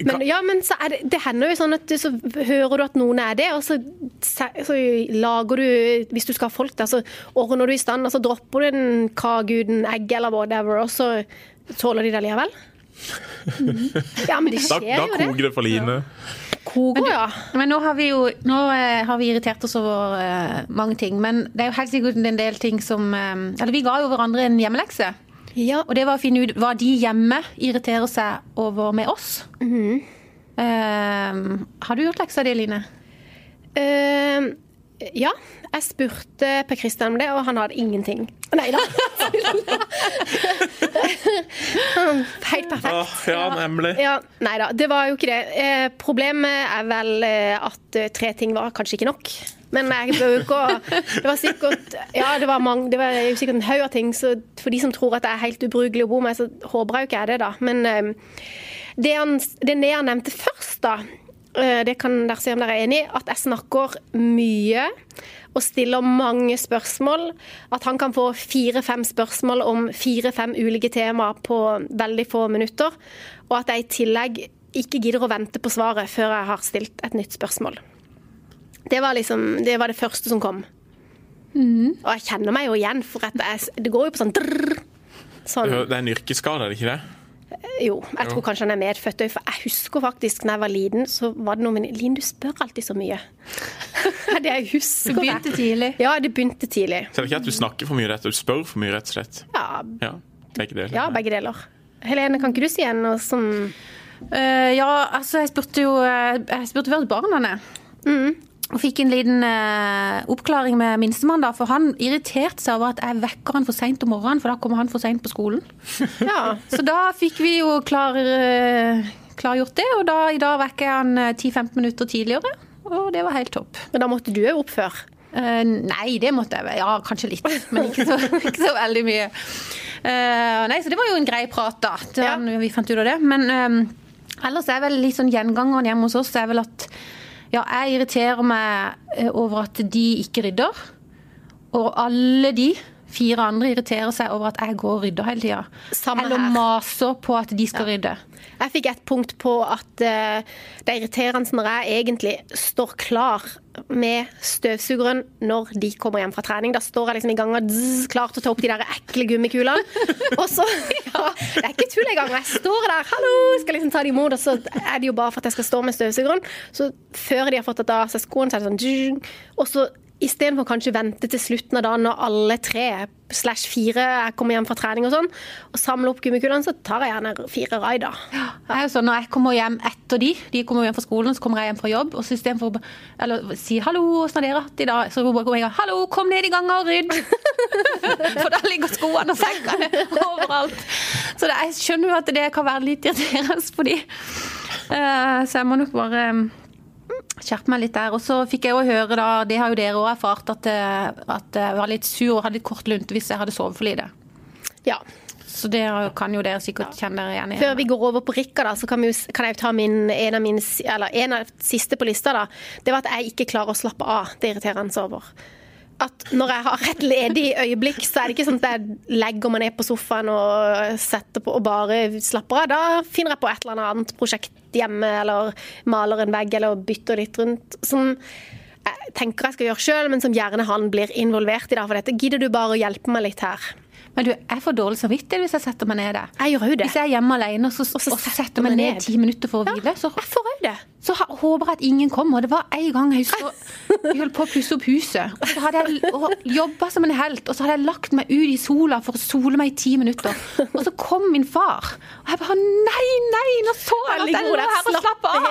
Men, ja, men så er det, det hender jo sånn at du- så hører du at noen er det, og så, så lager du Hvis du skal ha folk der, så ordner du i stand, og så dropper du en kake uten egg eller whatever, og så tåler de det likevel. Ja, men det Da, skjer da jo det. koker det for Line. Koker, ja. Men nå har vi jo nå eh, har vi irritert oss over eh, mange ting. Men det er jo helt sikkert en del ting som eh, Eller vi ga jo hverandre en hjemmelekse. Ja, Og det var å finne ut hva de hjemme irriterer seg over med oss. Mm -hmm. uh, har du gjort leksa di, Line? Uh, ja, jeg spurte Per Kristian om det, og han hadde ingenting. Nei da. (laughs) Helt perfekt. Oh, ja, nemlig. Ja, nei da, det var jo ikke det. Eh, problemet er vel eh, at eh, tre ting var kanskje ikke nok. Men jeg bør Det var sikkert Ja, det var, mange, det var sikkert en haug av ting, så for de som tror at jeg er helt ubrukelig å bo med, så håper jeg jo ikke jeg det, da. Men eh, det, han, det Nea nevnte først, da, eh, det kan dere se om dere er enig i, at jeg snakker mye og stiller mange spørsmål. At han kan få fire-fem spørsmål om fire-fem ulike temaer på veldig få minutter. Og at jeg i tillegg ikke gidder å vente på svaret før jeg har stilt et nytt spørsmål. Det var liksom, det var det første som kom. Og jeg kjenner meg jo igjen, for at jeg, det går jo på sånn drrrr. Sånn. Det er en yrkesskade, er det ikke det? Jo, jeg tror kanskje han er medfødt òg, for jeg husker faktisk da jeg var liten, så var det noe med Linn, du spør alltid så mye. (laughs) det jeg husker. Det begynte tidlig. Ja, det begynte tidlig. Så er det ikke at du snakker for mye, dette, du spør for mye, rett og slett. Ja, Ja, begge deler. ja begge deler. Helene, kan ikke du si noe som uh, ja, altså jeg spurte jo eh, Jeg spurte først barna. Og fikk en liten eh, oppklaring med minstemann, da, for han irriterte seg over at jeg vekker han for seint om morgenen, for da kommer han for seint på skolen. (laughs) Ja. Så da fikk vi jo klar, eh, klargjort det, og da, i dag vekker jeg han eh, 10-15 minutter tidligere. Og det var helt topp. Men da måtte du òg opp før. Eh, nei, det måtte jeg vel. Ja, kanskje litt, men ikke så, (laughs) ikke så veldig mye. Eh, nei, så det var jo en grei prat, da. Da Ja. vi fant ut av det. Men eh, Ellers er vel litt sånn gjengangeren hjemme hos oss er vel at ja, jeg irriterer meg eh, over at de ikke rydder. Og alle de fire andre irriterer seg over at jeg går og rydder hele tida. Eller her. maser på at de skal rydde. Jeg fikk et punkt på at eh, det er irriterende når jeg egentlig står klar med støvsugeren når de kommer hjem fra trening. Da står jeg liksom i gang og zzz, klar til å ta opp de der ekle gummikulene. (laughs) Og så ja, Det er ikke tull engang. Jeg står der, hallo, skal liksom ta de imot, og så er det jo bare for at jeg skal stå med støvsugeren. Så før de har fått tatt av seg skoene, så er det sånn Og så istedenfor kanskje vente til slutten av dagen når alle tre slash fire jeg kommer hjem fra trening og sånn, og samle opp gummikulene, så tar jeg gjerne fire raider. Det er jo sånn, Når jeg kommer hjem etter de, de kommer hjem fra skolen, så kommer jeg hjem fra jobb, og så istedenfor å si 'hallo, åssen har dere hatt i dag', så roper jeg 'hallo, kom ned i gangen og rydd'. (laughs) For da ligger skoene og sekkene overalt. Så det, jeg skjønner jo at det kan være litt irriterende for de. Uh, Så jeg må nok bare mm, skjerpe meg litt der. Og så fikk jeg jo høre, da, det har jo dere òg erfart, at, eh, at jeg var litt sur og hadde litt kort lunte hvis jeg hadde sovet for lite. Ja. Så det kan jo dere sikkert kjenne dere igjen i. Før vi går over på Rikka, da, så kan, vi, kan jeg jo ta min, en av mine eller en av siste på lista. da. Det var at jeg ikke klarer å slappe av. Det irriterer en så over. At når jeg har et ledig øyeblikk, så er det ikke sånn at jeg legger meg ned på sofaen og setter på og bare slapper av. Da finner jeg på et eller annet prosjekt hjemme, eller maler en vegg, eller bytter litt rundt. Som jeg tenker jeg skal gjøre sjøl, men som gjerne han blir involvert i. da, For dette gidder du bare å hjelpe meg litt her. Men du, jeg får dårlig samvittighet hvis jeg setter meg ned der. Jeg gjør jo det. Hvis jeg er hjemme alene og så, Og så og så setter meg ned ti minutter for å hvile, så, Jeg får det. så håper jeg at ingen kommer. Det var en gang jeg husker vi holdt på å pusse opp huset. Og så hadde jeg jobba som en helt, og så hadde jeg lagt meg ut i sola for å sole meg i ti minutter. Og så kom min far. Og jeg bare nei, nei, nå så jeg at jeg lå her og slapp av.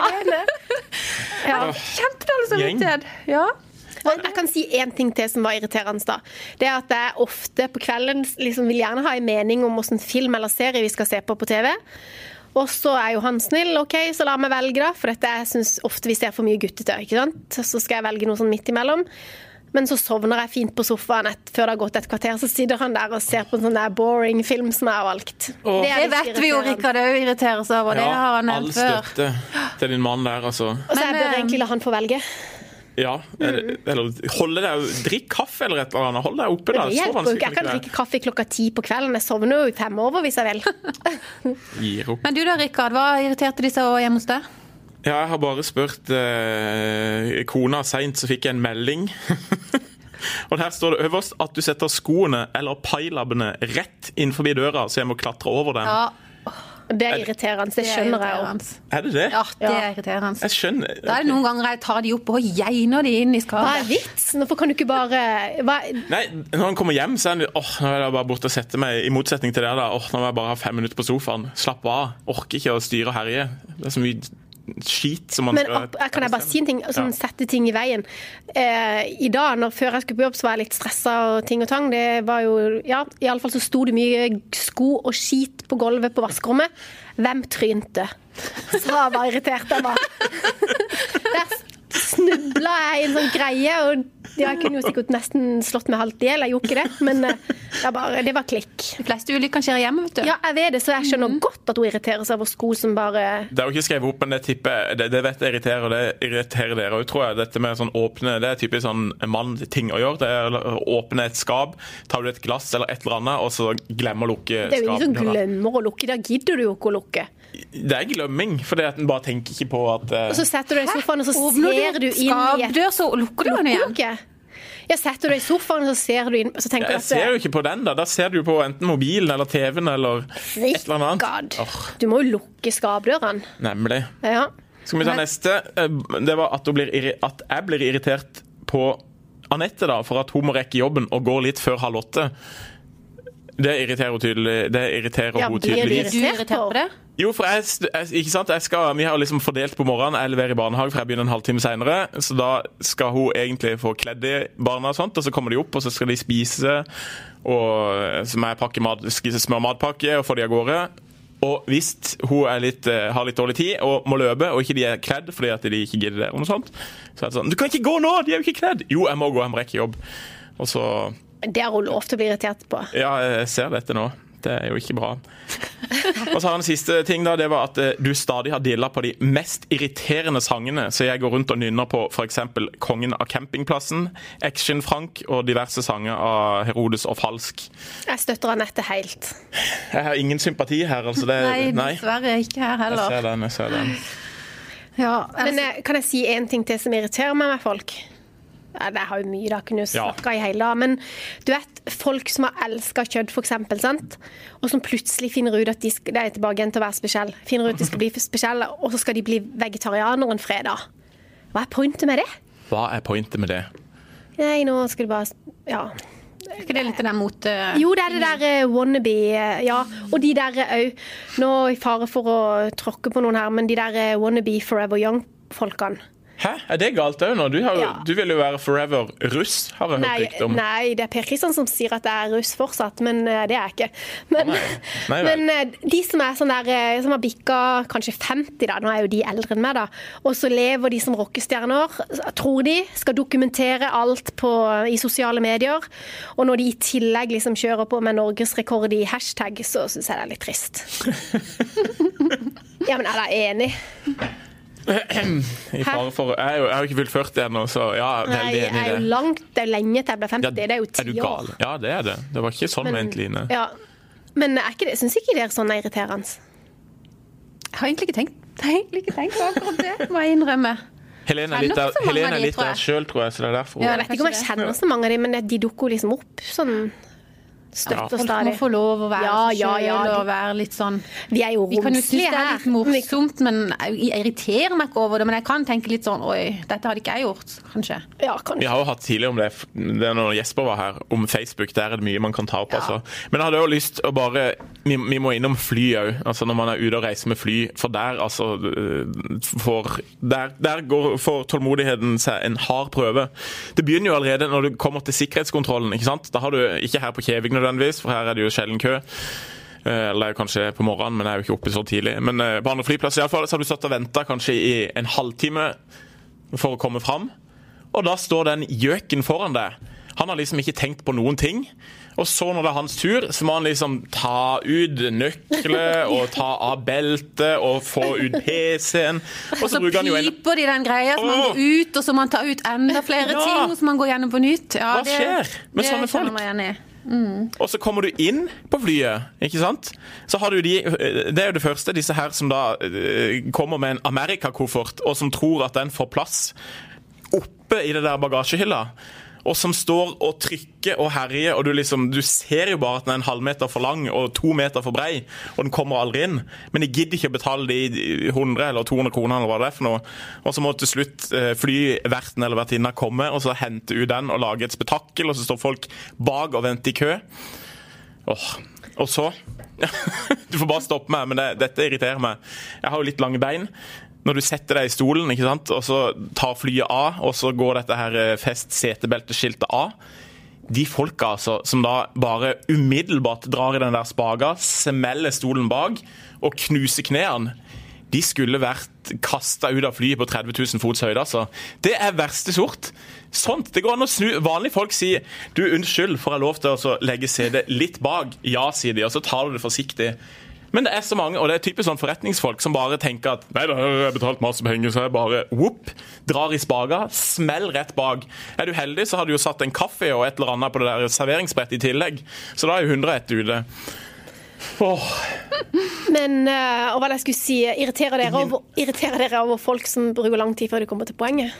Ja. Kjempedårlig samvittighet. Ja. Og jeg kan si én ting til som var irriterende. da. Det er at jeg ofte på kvelden liksom vil gjerne ha en mening om hvilken film eller serie vi skal se på på TV. Og så er jo han snill, OK, så la meg velge, da. For dette, jeg syns ofte vi ser for mye guttetøy. ikke sant? Så skal jeg velge noe sånn midt imellom. Men så sovner jeg fint på sofaen et, før det har gått et kvarter. Så sitter han der og ser på en sånn der boring film som jeg har valgt. Åh. det, Det vet vi jo. Rikard òg irriterer seg over. Det har han all nevnt før. støtte til din mann der, altså. Og så jeg bør egentlig la han få velge. Ja, eller, eller holde deg Drikk kaffe eller et eller annet. Hold deg oppe, da. Det hjelper jo ikke. Jeg kan drikke kaffe klokka ti på kvelden. Jeg sovner jo fem over hvis jeg vil. (laughs) Gir opp. Men du da, Rikard. Hva irriterte de seg over hjemme hos deg? Ja, jeg har bare spurt eh, kona seint, så fikk jeg en melding. (laughs) Og her står det øverst at du setter skoene eller pailabbene rett innenfor døra, så jeg må klatre over dem. Ja, Det er irriterende. Det skjønner jeg òg. Er det det? Ja, det er irriterende. Jeg skjønner. Da er det noen ganger jeg tar de opp og geiner de inn i Hva er skapet. vitsen? Hvorfor kan du ikke bare hva, Nei, Når han kommer hjem, så er han åh, nå er jeg bare borte og sette meg I motsetning til det, da. Åh, nå må jeg bare ha fem minutter på sofaen. Slapp av. Orker ikke å styre og herje. Det er så mye skit som man Men skal opp, kan jeg bare si en ting? Sånn, Ja. Sette ting i veien. Eh, I dag, når, før jeg skulle på jobb, så var jeg litt stressa og ting og tang. Det var jo Ja, iallfall så sto det mye sko og skit på gulvet på vaskerommet. Hvem trynte? Så var irritert. Jeg var (laughs) Der snubla jeg i en sånn greie, og ja, jeg kunne jo sikkert nesten slått meg halvt i hjel. Jeg gjorde ikke det, men eh, det, bare, det var klikk. De fleste ulykker skjer hjemme, vet du. Ja, jeg vet det, så jeg skjønner godt at hun irriterer seg over sko som bare Det er jo ikke skrevet opp, men det tipper det, det vet jeg irriterer, det irriterer dere òg, tror jeg. Dette med sånn åpne Det er typisk sånn mann-ting å gjøre. Det er å åpne et skap, tar du et glass eller et eller annet, og så glemmer å lukke Det er jo ingen som glemmer å lukke. Da gidder du jo ikke å lukke. Det er glemming, fordi at en bare tenker ikke på at uh... Og så setter du deg i sofaen, og så Åpner ser du inn i et så lukker du den igjen. Ja, setter du deg i sofaen, og så ser du inn Så tenker Jeg at, ser jo ikke på den, da. Da ser du på enten mobilen eller TV-en eller et eller annet. God. Åh, Du må jo lukke skapdørene. nemlig. Ja. Skal vi ta Men- neste? Eh, Det var at, hun blir, irri- at jeg blir irritert på Anette da, for at hun må rekke jobben og går litt før halv åtte. Det irriterer hun tydelig. Det irriterer Ja, hun blir du tydeligvis. Du er irritert på det? Jo, for jeg, jeg, ikke sant? Jeg skal, Vi har liksom fordelt på morgenen. Jeg leverer i barnehage, for jeg begynner en halvtime seinere. Så da skal hun egentlig få kledd i barna, og sånt, og så kommer de opp, og så skal de spise. Og så må jeg mat, skise smør matpakke og få de av gårde. Og hvis hun er litt, eh, har litt dårlig tid og må løpe, og ikke de er kledd fordi at de ikke gidder det, og noe sånt, så er det sånn Du kan ikke gå nå! De er jo ikke kledd! Jo, jeg må gå, jeg må rekke jobb. Og så Det har hun lov til å bli irritert på. Ja, jeg ser dette nå. Det er jo ikke bra. Og så har jeg en siste ting, da. Det var at eh, du stadig har dilla på de mest irriterende sangene. Så jeg går rundt og nynner på f.eks. 'Kongen av campingplassen', 'Action-Frank' og diverse sanger av Herodes og Falsk. Jeg støtter Anette helt. Jeg har ingen sympati her, altså. Det, Nei, dessverre ikke her Jeg heller. ser den, jeg ser den. Ja, Men eh, kan jeg si en ting til som irriterer meg med folk? Ja, det har jo mye, da kunne jo Ja. i hele dag. Men du vet, folk som har elska kjøtt, f.eks., sant? og som plutselig finner ut at de skal, det er tilbake igjen til å være spesiell, finner ut at de skal bli spesielle, og så skal de bli vegetarianere en fredag. Hva er pointet med det? Hva er pointet med det? Nei, nå skal du bare Ja. Er ikke det litt mot... Jo, det er det der uh, wannabe, uh, ja. Og de der òg Nå i fare for å tråkke på noen her, men de der wannabe forever young-folkene. Hæ, er det galt òg nå? Du, har, Ja. du vil jo være forever russ, har jeg hørt Nei, rykte om. nei, det er Per Kristian som sier at jeg er russ fortsatt, men eh, det er jeg ikke. Men, Nei. Nei (laughs) men eh, de som er sånn der, eh, som har bikka kanskje 50, da, nå er jo de eldre enn meg, da, og så lever de som rockestjerner, tror de, skal dokumentere alt på, i sosiale medier, og når de i tillegg liksom kjører på med norgesrekord i hashtag, så syns jeg det er litt trist. (laughs) ja, men er da enig? I fare for, jeg, er jeg har jo ikke fylt 40 ennå, så ja, veldig jeg enig er i jo det. langt, det er jo lenge til jeg blir 50, Ja, det er jo er ti år. gal? Ja, det er det. Det var ikke sånn ment, Line. Ja. Men er ikke det, syns ikke dere sånn er irriterende? Jeg har egentlig ikke tenkt, egentlig ikke tenkt på akkurat det, må jeg innrømme. Helene er litt der, Helene er litt tror der jeg. sjøl, tror jeg. så det er derfor. Ja, Jeg vet ikke om jeg kjenner så mange av dem, men de dukker liksom opp sånn støtt og Folk må stadig. få lov å være Ja, seg ja, ja, selv og være litt sånn Vi er jo romslige her. Vi kan jo synes det er litt morsomt, men jeg irriterer meg ikke over det. Men jeg kan tenke litt sånn Oi, dette hadde ikke jeg gjort, kanskje. Ja, Vi har jo hatt tidligere om det, det er når Jesper var her, om Facebook. Der er det mye man kan ta opp. Ja. Altså. Men jeg hadde jo lyst å bare Vi, vi må innom fly òg. Altså når man er ute og reiser med fly. For der, altså for, Der, der går, får tålmodigheten seg en hard prøve. Det begynner jo allerede når du kommer til sikkerhetskontrollen. ikke sant? Da har du ikke her på Kjevik nødvendigvis, for her er det jo sjelden kø. Eh, Eller kanskje på morgenen, men jeg er jo ikke oppe så tidlig. Men eh, på andre flyplasser i alle fall, så har du stått og venta kanskje i en halvtime for å komme fram. Og da står den gjøken foran deg. Han har liksom ikke tenkt på noen ting. Og så når det er hans tur, så må han liksom ta ut nøkler (laughs) og ta av beltet og få ut PC-en. Og så bruker han jo en piper de den greia, så man går ut, og så man tar ut enda flere Ja. ting, og så man går gjennom på nytt. Ja, Hva skjer med det sånne folk? I. Og så kommer du inn på flyet, ikke sant? Så har du de, Det er jo det første, disse her som da eh, kommer med en Amerika-koffert, og som tror at den får plass oppe i det der bagasjehylla. Og som står og trykker og herjer, og du liksom, du ser jo bare at den er en halvmeter for lang og to meter for brei, og den kommer aldri inn. Men de gidder ikke å betale de 100 eller 200 kronene eller hva det er for noe. Og så må til slutt eh, flyverten eller vertinna komme og så hente ut den og lage et spetakkel, og så står folk bak og venter i kø. Åh, Og så (laughs) Du får bare stoppe meg, men det, dette irriterer meg. Jeg har jo litt lange bein. Når du setter deg i stolen, ikke sant? og så tar flyet av, og så går dette her eh, fest setebelteskiltet av De folka altså, som da bare umiddelbart drar i den der spaga, smeller stolen bak og knuser knærne de skulle vært kasta ut av flyet på 30 000 fots høyde. Altså. Det er verste sort. Sånt. Det går an å snu. Vanlige folk sier du, unnskyld, får jeg lov til å legge CD litt bak? Ja, sier de, og så tar du det forsiktig. Men det er så mange, og det er typisk sånn forretningsfolk som bare tenker at nei, da har jeg betalt masse penger, så jeg bare whoop, drar i spaga, smell rett bak. Er du heldig, så har du jo satt en kaffe og et eller annet på det der serveringsbrettet i tillegg. Så da er jo 100 ett ute. Oh. Men uh, og hva jeg skulle si, irriterer dere, over, irriterer dere over folk som bruker lang tid før de kommer til poenget?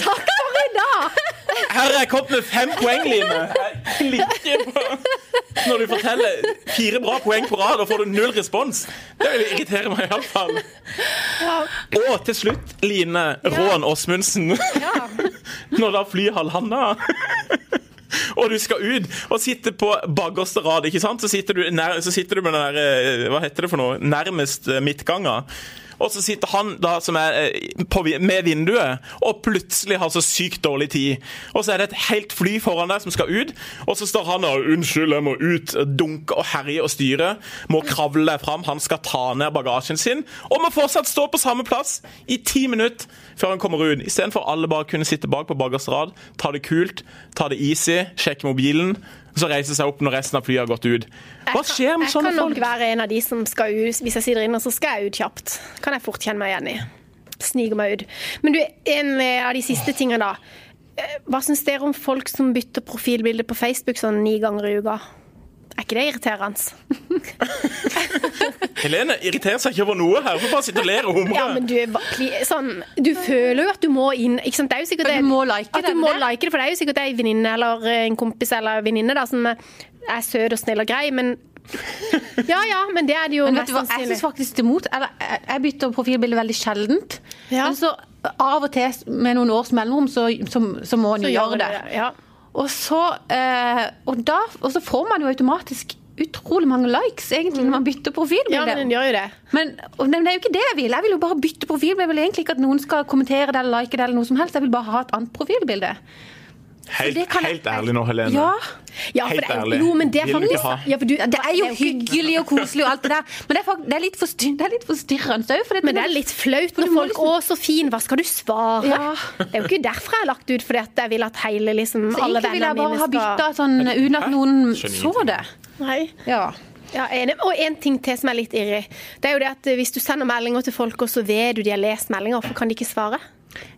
Takk for i dag! Her er jeg kommet med fem poeng, Line. Jeg klikker på Når du forteller fire bra poeng på rad, og får du null respons. Det vil irritere meg iallfall. Og til slutt, Line Rån Åsmundsen. Når da flyet har landa. Og du skal ut og sitte på bakerste rad, ikke sant? Så sitter du, nær, så sitter du med den der eh, Hva heter det for noe? Nærmest eh, midtganga. Og så sitter han da som er eh, med vinduet, og plutselig har så sykt dårlig tid. Og så er det et helt fly foran deg som skal ut, og så står han og 'Unnskyld, jeg må ut', dunke og herje og styre. Må kravle deg fram. Han skal ta ned bagasjen sin, og må fortsatt stå på samme plass i ti minutter før han kommer ut. Istedenfor alle bare kunne sitte bak på bakerste rad, ta det kult, ta det easy, sjekke mobilen Så reiser seg opp når resten av flyet har gått ut. Hva skjer med sånne folk? jeg kan nok folk? være en av de som skal ut Hvis jeg sitter inne, så skal jeg ut kjapt. Kan jeg fort kjenne meg igjen i. Sniger meg ut. Men du, en av de siste tingene, da. Eh, Hva syns dere om folk som bytter profilbilde på Facebook sånn ni ganger i uka? Er ikke det irriterende? (laughs) Helene irriterer seg ikke over noe her. Hun bare sitter og ler og humre. Ja, men du, er sånn, du føler jo at du må inn ikke sant? Det er jo sikkert det, du må like at det, du må like det, for det er jo sikkert ei venninne eller en kompis eller venninne som er søt og snill og grei, men (laughs) Ja ja, men det er det jo Men vet mest sannsynlig. jeg syns faktisk det mot. Jeg- jeg bytter profilbilde veldig sjeldent. Ja. Men så av og til med noen års mellomrom, så, så, så må en jo gjøre det. det, ja. Og så, eh, og, da, og så får man jo automatisk utrolig mange likes, egentlig, når man bytter profilbilde. ja, men den gjør jo det. Men, men det er jo ikke det jeg vil. Jeg vil jo bare bytte profilbilde. Jeg vil egentlig ikke at noen skal kommentere det eller like det eller noe som helst. Jeg vil bare ha et annet profilbilde. Helt, det kan jeg- helt ærlig nå, Helene. Ja, Ja, for Helt det er, ærlig. Jo, men det er faktisk ja, for du, det er jo hyggelig og koselig og alt det der, men det er, fakt- det er litt, forstyr, det er litt forstyrrende òg. Men det er litt flaut For når folk liksom- 'Å, så fin, hva skal du svare?' Ja. Det er jo ikke derfor jeg har lagt ut, fordi at jeg vil at hele liksom, Så alle egentlig vil jeg bare ha skal bytta sånn uten at noen så det. Nei. Ja. Ja, enig. Og en ting til som er litt irri. Det er jo det at hvis du sender meldinger til folk, og så vet du de har lest meldinger, hvorfor kan de ikke svare?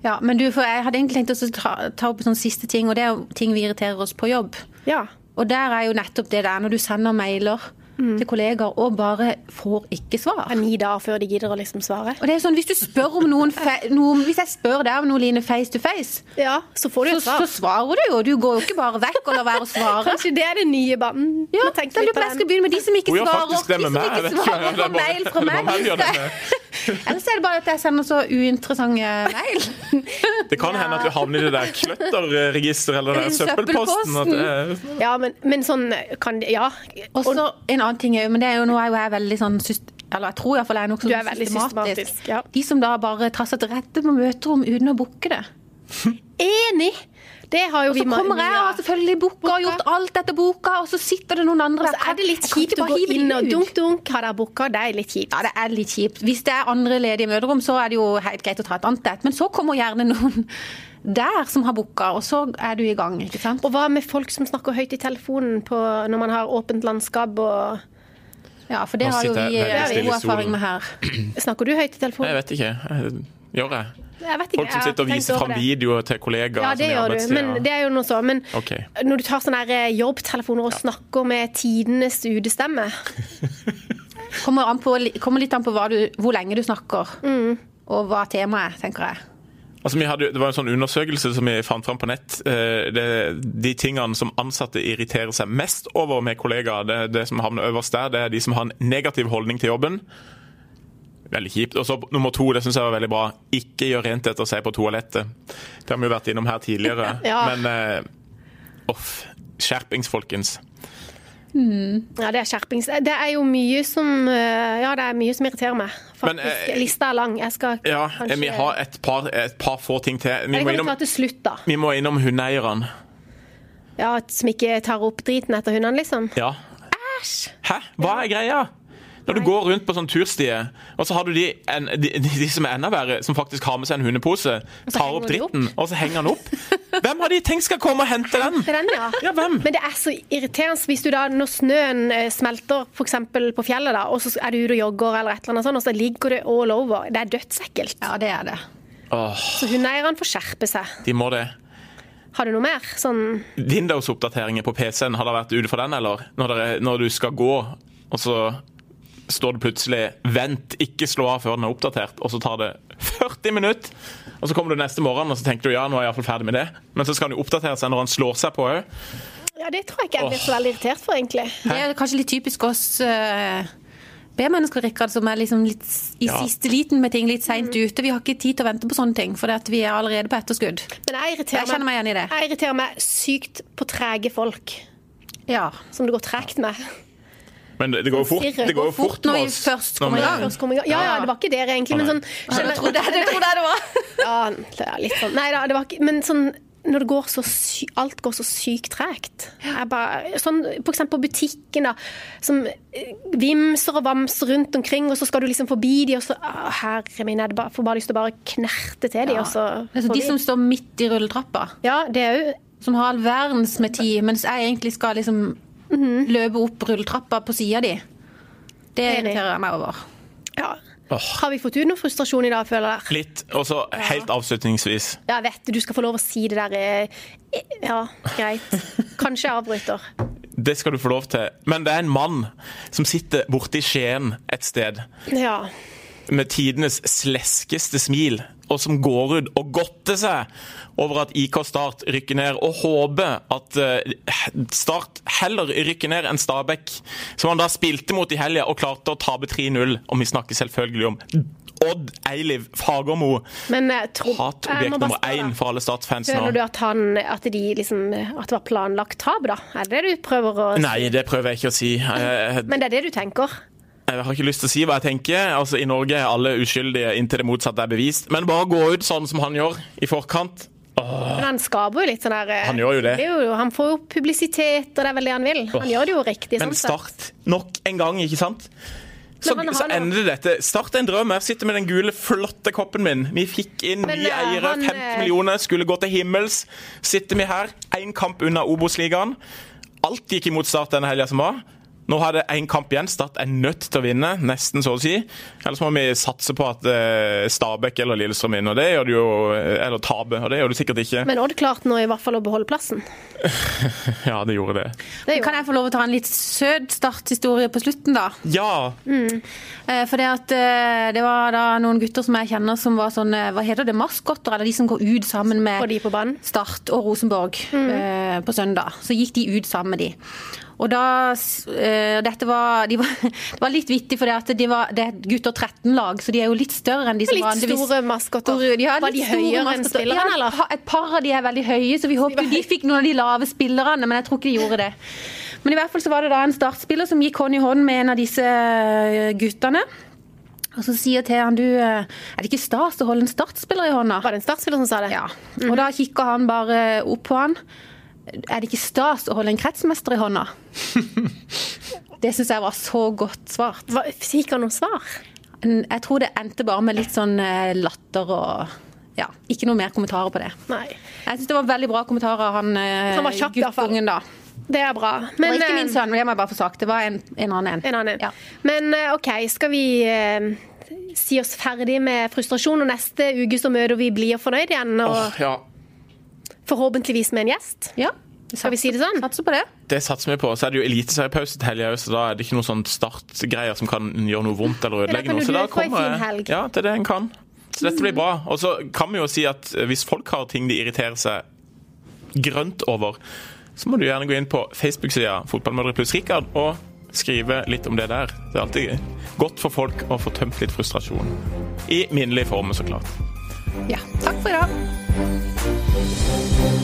Ja, men du, for jeg hadde egentlig tenkt å ta, ta opp en sånn siste ting, og det er jo ting vi irriterer oss på jobb. Ja. Og der er jo nettopp det der, når du sender mailer til kollegaer og bare får ikke svar. Det er ni dager før de gidder å liksom svare. Og det er sånn, Hvis du spør om noen, fe noen Hvis jeg spør deg om noe Line face to face, Ja, så får du jo et svar. så svarer du jo. Du går jo ikke bare vekk og lar være å svare. Kanskje det er det nye banen. Ja, da så lurer på jeg skal begynne med de som ikke Hun gjør svarer. faktisk det De med som meg. Ikke svarer det er på bare- mail fra meg. (laughs) Ellers er det bare at jeg sender så uinteressante mail. (laughs) Det kan hende at du havner i det der kløtterregisteret eller den søppelposten. At det, Ja, men, men sånn kan det Ja. Også en annen ting òg, men det er jo nå er jeg veldig sånn Eller jeg tror iallfall jeg er nokså Du er systematisk, ja. De som da bare tar seg til rette på møterom uten å booke det. (laughs) Enig! Det har jo vi Så kommer jeg og har selvfølgelig booka og gjort alt etter boka, og så sitter det noen andre Og så er det litt kjipt å gå inn og dunk, dunk, har dere booka? Det er litt kjipt. Ja, det er litt kjipt. Hvis det er andre ledige møterom, så er det jo helt greit å ta et annet et. Men så kommer gjerne noen der som har booka, og så er du i gang, ikke sant. Og hva med folk som snakker høyt i telefonen på, når man har åpent landskap og Ja, for det har jo vi god erfaring med her. Snakker du høyt i telefonen? jeg vet ikke. Jeg Gjør jeg? Jeg vet ikke. Folk som sitter og viser fram videoer til kollegaer. Ja, det gjør du. Men det er jo noe så. Men okay. når du tar sånne eh, jobbtelefoner og snakker med tidenes udestemme (laughs) Kommer, kommer litt an på hva du, hvor lenge du snakker, Mm. og hva temaet er, tenker jeg. Altså, vi hadde, det var en sånn undersøkelse som vi fant fram på nett. Eh, Det, de tingene som ansatte irriterer seg mest over med kollegaer, det, det som havner øverst der, det er de som har en negativ holdning til jobben. Veldig kjipt. Og så nummer to, det syns jeg var veldig bra. Ikke gjør rent etter seg på toalettet. Det har vi jo vært innom her tidligere. (laughs) Ja. Men eh, off. Skjerpings, folkens. Ja, det er skjerpings. Det er jo mye som eh, Ja, er mye som irriterer meg. Faktisk. Men, eh, Lista er lang. Jeg skal Ja, kanskje Vi har et par, et par få ting til. Vi må innom, til slutt, da. vi må innom hundeeierne. Ja, Som ikke tar opp driten etter hundene, liksom. Ja. Hæ? Hva er greia? Når du går rundt på sånn turstie, og så har du de, en, de, de, de som er enda verre, som faktisk har med seg en hundepose, tar opp dritten, opp. og så henger den opp. Hvem har de tenkt skal komme og hente den? (laughs) Den, ja. Ja, hvem? Men det er så irriterende hvis du da, når snøen eh, smelter f.eks. på fjellet, da, og så er du ute og jogger, eller et eller annet sånt, og så ligger det all over. Det er dødsekkelt. Ja, det er det. Oh. Så hundeeierne får skjerpe seg. de må det. Har du noe mer? Sånn Windows-oppdateringer på PC-en, har det vært ute for den, eller? Når, dere, når du skal gå, og så står det plutselig 'vent, ikke slå av før den er oppdatert', og så tar det 40 minutter. Og så kommer du neste morgen og så tenker du ja, nå er jeg iallfall ferdig med det. Men så skal den jo oppdatere seg når han slår seg på òg. Ja, det tror jeg ikke jeg blir så veldig irritert for, egentlig. Det er kanskje litt typisk oss uh, B-mennesker, Rikard, som er liksom litt i Ja. siste liten med ting, litt seint ute. Vi har ikke tid til å vente på sånne ting, for vi er allerede på etterskudd. Men jeg irriterer, Jeg meg igjen i det. jeg irriterer meg sykt på trege folk. Ja. Som det går tregt med. Men det, det går jo fort, det går fort fort når vi først kommer i gang. Kom i gang. Ja, ja, det var ikke dere egentlig, men sånn Jeg trodde det, trodde det var. Ja, er litt sånn Nei da, det var ikke Men sånn når det går så sy alt går så sykt tregt. Sånn, eksempel på butikken, da, som eh, vimser og vamser rundt omkring, og så skal du liksom forbi de, og så å, Herre min, jeg får bare lyst til å bare knerte til de, og så er de som står midt i rulletrappa. Ja, det er jo som har all verdens med tid, mens jeg egentlig skal liksom løpe opp rulletrappa på sida di. Det irriterer jeg meg over. Ja. Oh. Har vi fått ut noe frustrasjon i dag, føler jeg? Litt. Og så helt avslutningsvis. Ja, jeg vet du skal få lov å si det der eh, Ja, greit. Kanskje jeg avbryter. (laughs) Det skal du få lov til. Men det er en mann som sitter borte i Skien et sted Ja. Med tidenes sleskeste smil, og som går ut og godter seg over at IK Start rykker ned, og håper at eh, Start heller rykker ned enn Stabæk, som han da spilte mot i helga og klarte å tape 3-0. Og vi snakker selvfølgelig om Odd Eiliv Fagermo. Men jeg må Hatobjekt nummer spørre én for alle Start-fans Føler du at, han, at, de liksom, at det var planlagt tap, da? Er det det du prøver å si? Nei, det prøver jeg ikke å si. Men det er det du tenker? Jeg har ikke lyst til å si hva jeg tenker. Altså, I Norge er alle uskyldige inntil det motsatte er bevist. Men bare gå ut sånn som han gjør i forkant. Men han skaper jo litt sånn der eh, Han gjør jo det. det jo, han får jo publisitet, og det er vel det han vil. Han gjør det jo riktig. Men sånn. Start nok en gang, ikke sant? Så, så ender det dette. Start en drøm. Jeg sitter med den gule, flotte koppen min. Vi fikk inn nye eh, eiere. 50 eh, millioner skulle gå til himmels. Sitter vi her, én kamp unna Obos-ligaen. Alt gikk imot Start denne helga som var. Nå har det én kamp igjen. Start er nødt til å vinne, nesten så å si. Ellers må vi satse på at eh, Stabæk eller Lillestrøm vinner. Det gjør du jo, eller taper. og det gjør du sikkert ikke. Men Odd klarte nå i hvert fall å beholde plassen. (laughs) Ja, det gjorde det. Det gjorde. Kan jeg få lov å ta en litt søt starthistorie på slutten, da? Ja! Mm. For det, at, eh, det var da noen gutter som jeg kjenner som var sånn eh, Hva heter det? Maskotter? Eller de som går ut sammen med de på banen? Start og Rosenborg mm. på søndag. Så gikk de ut sammen med de. Og da eh, Dette var, de var (laughs) Det var litt vittig, for det, de var, det er gutter 13-lag, så de er jo litt større enn de som Litt vanligvis store maskotter. Ja, Var de høyere enn spillerne, eller? Ja, Et par av de er veldig høye, så vi (laughs) håper de fikk noen av de lave spillerne, men jeg tror ikke de gjorde det. Men i hvert fall så var det da en startspiller som gikk hånd i hånd med en av disse eh, guttene. Og så sier til han du, eh, er det ikke stas å holde en startspiller i hånda? Var det en startspiller som sa det? Ja. Og da kikker han bare opp på han. Er det ikke stas å holde en kretsmester i hånda? (laughs) Det syns jeg var så godt svart. Hva, fikk han noe svar? Jeg tror det endte bare med litt sånn eh, latter og ja, ikke noe mer kommentarer på det. Nei. Jeg syns det var veldig bra kommentarer av han, eh, Han var kjapp guttungen da. Det er bra. Men, og ikke eh, min sønn, det må jeg bare få sagt. Det var en, en annen en. En annen en. Ja. Men eh, OK, skal vi eh, si oss ferdig med frustrasjon, og neste uke så møter vi Bli og fornøyd igjen, og Åh, ja. Forhåpentligvis med en gjest? Ja. Skal vi si det sånn? Satser på det. Det satser vi på. Så er det jo eliteseriepause til helga, så da er det ikke noen sånn startgreier som kan gjøre noe vondt eller ødelegge noe. Så da kommer. Ja, det er det en kan. Så dette blir bra. Og så kan vi jo si at hvis folk har ting de irriterer seg grønt over, så må du gjerne gå inn på Facebook-sida Fotballmødre pluss Rikard og skrive litt om det der. Det er alltid godt for folk å få tømt litt frustrasjon. I minnelig form, så klart. Ja. Takk for i dag. Thank you.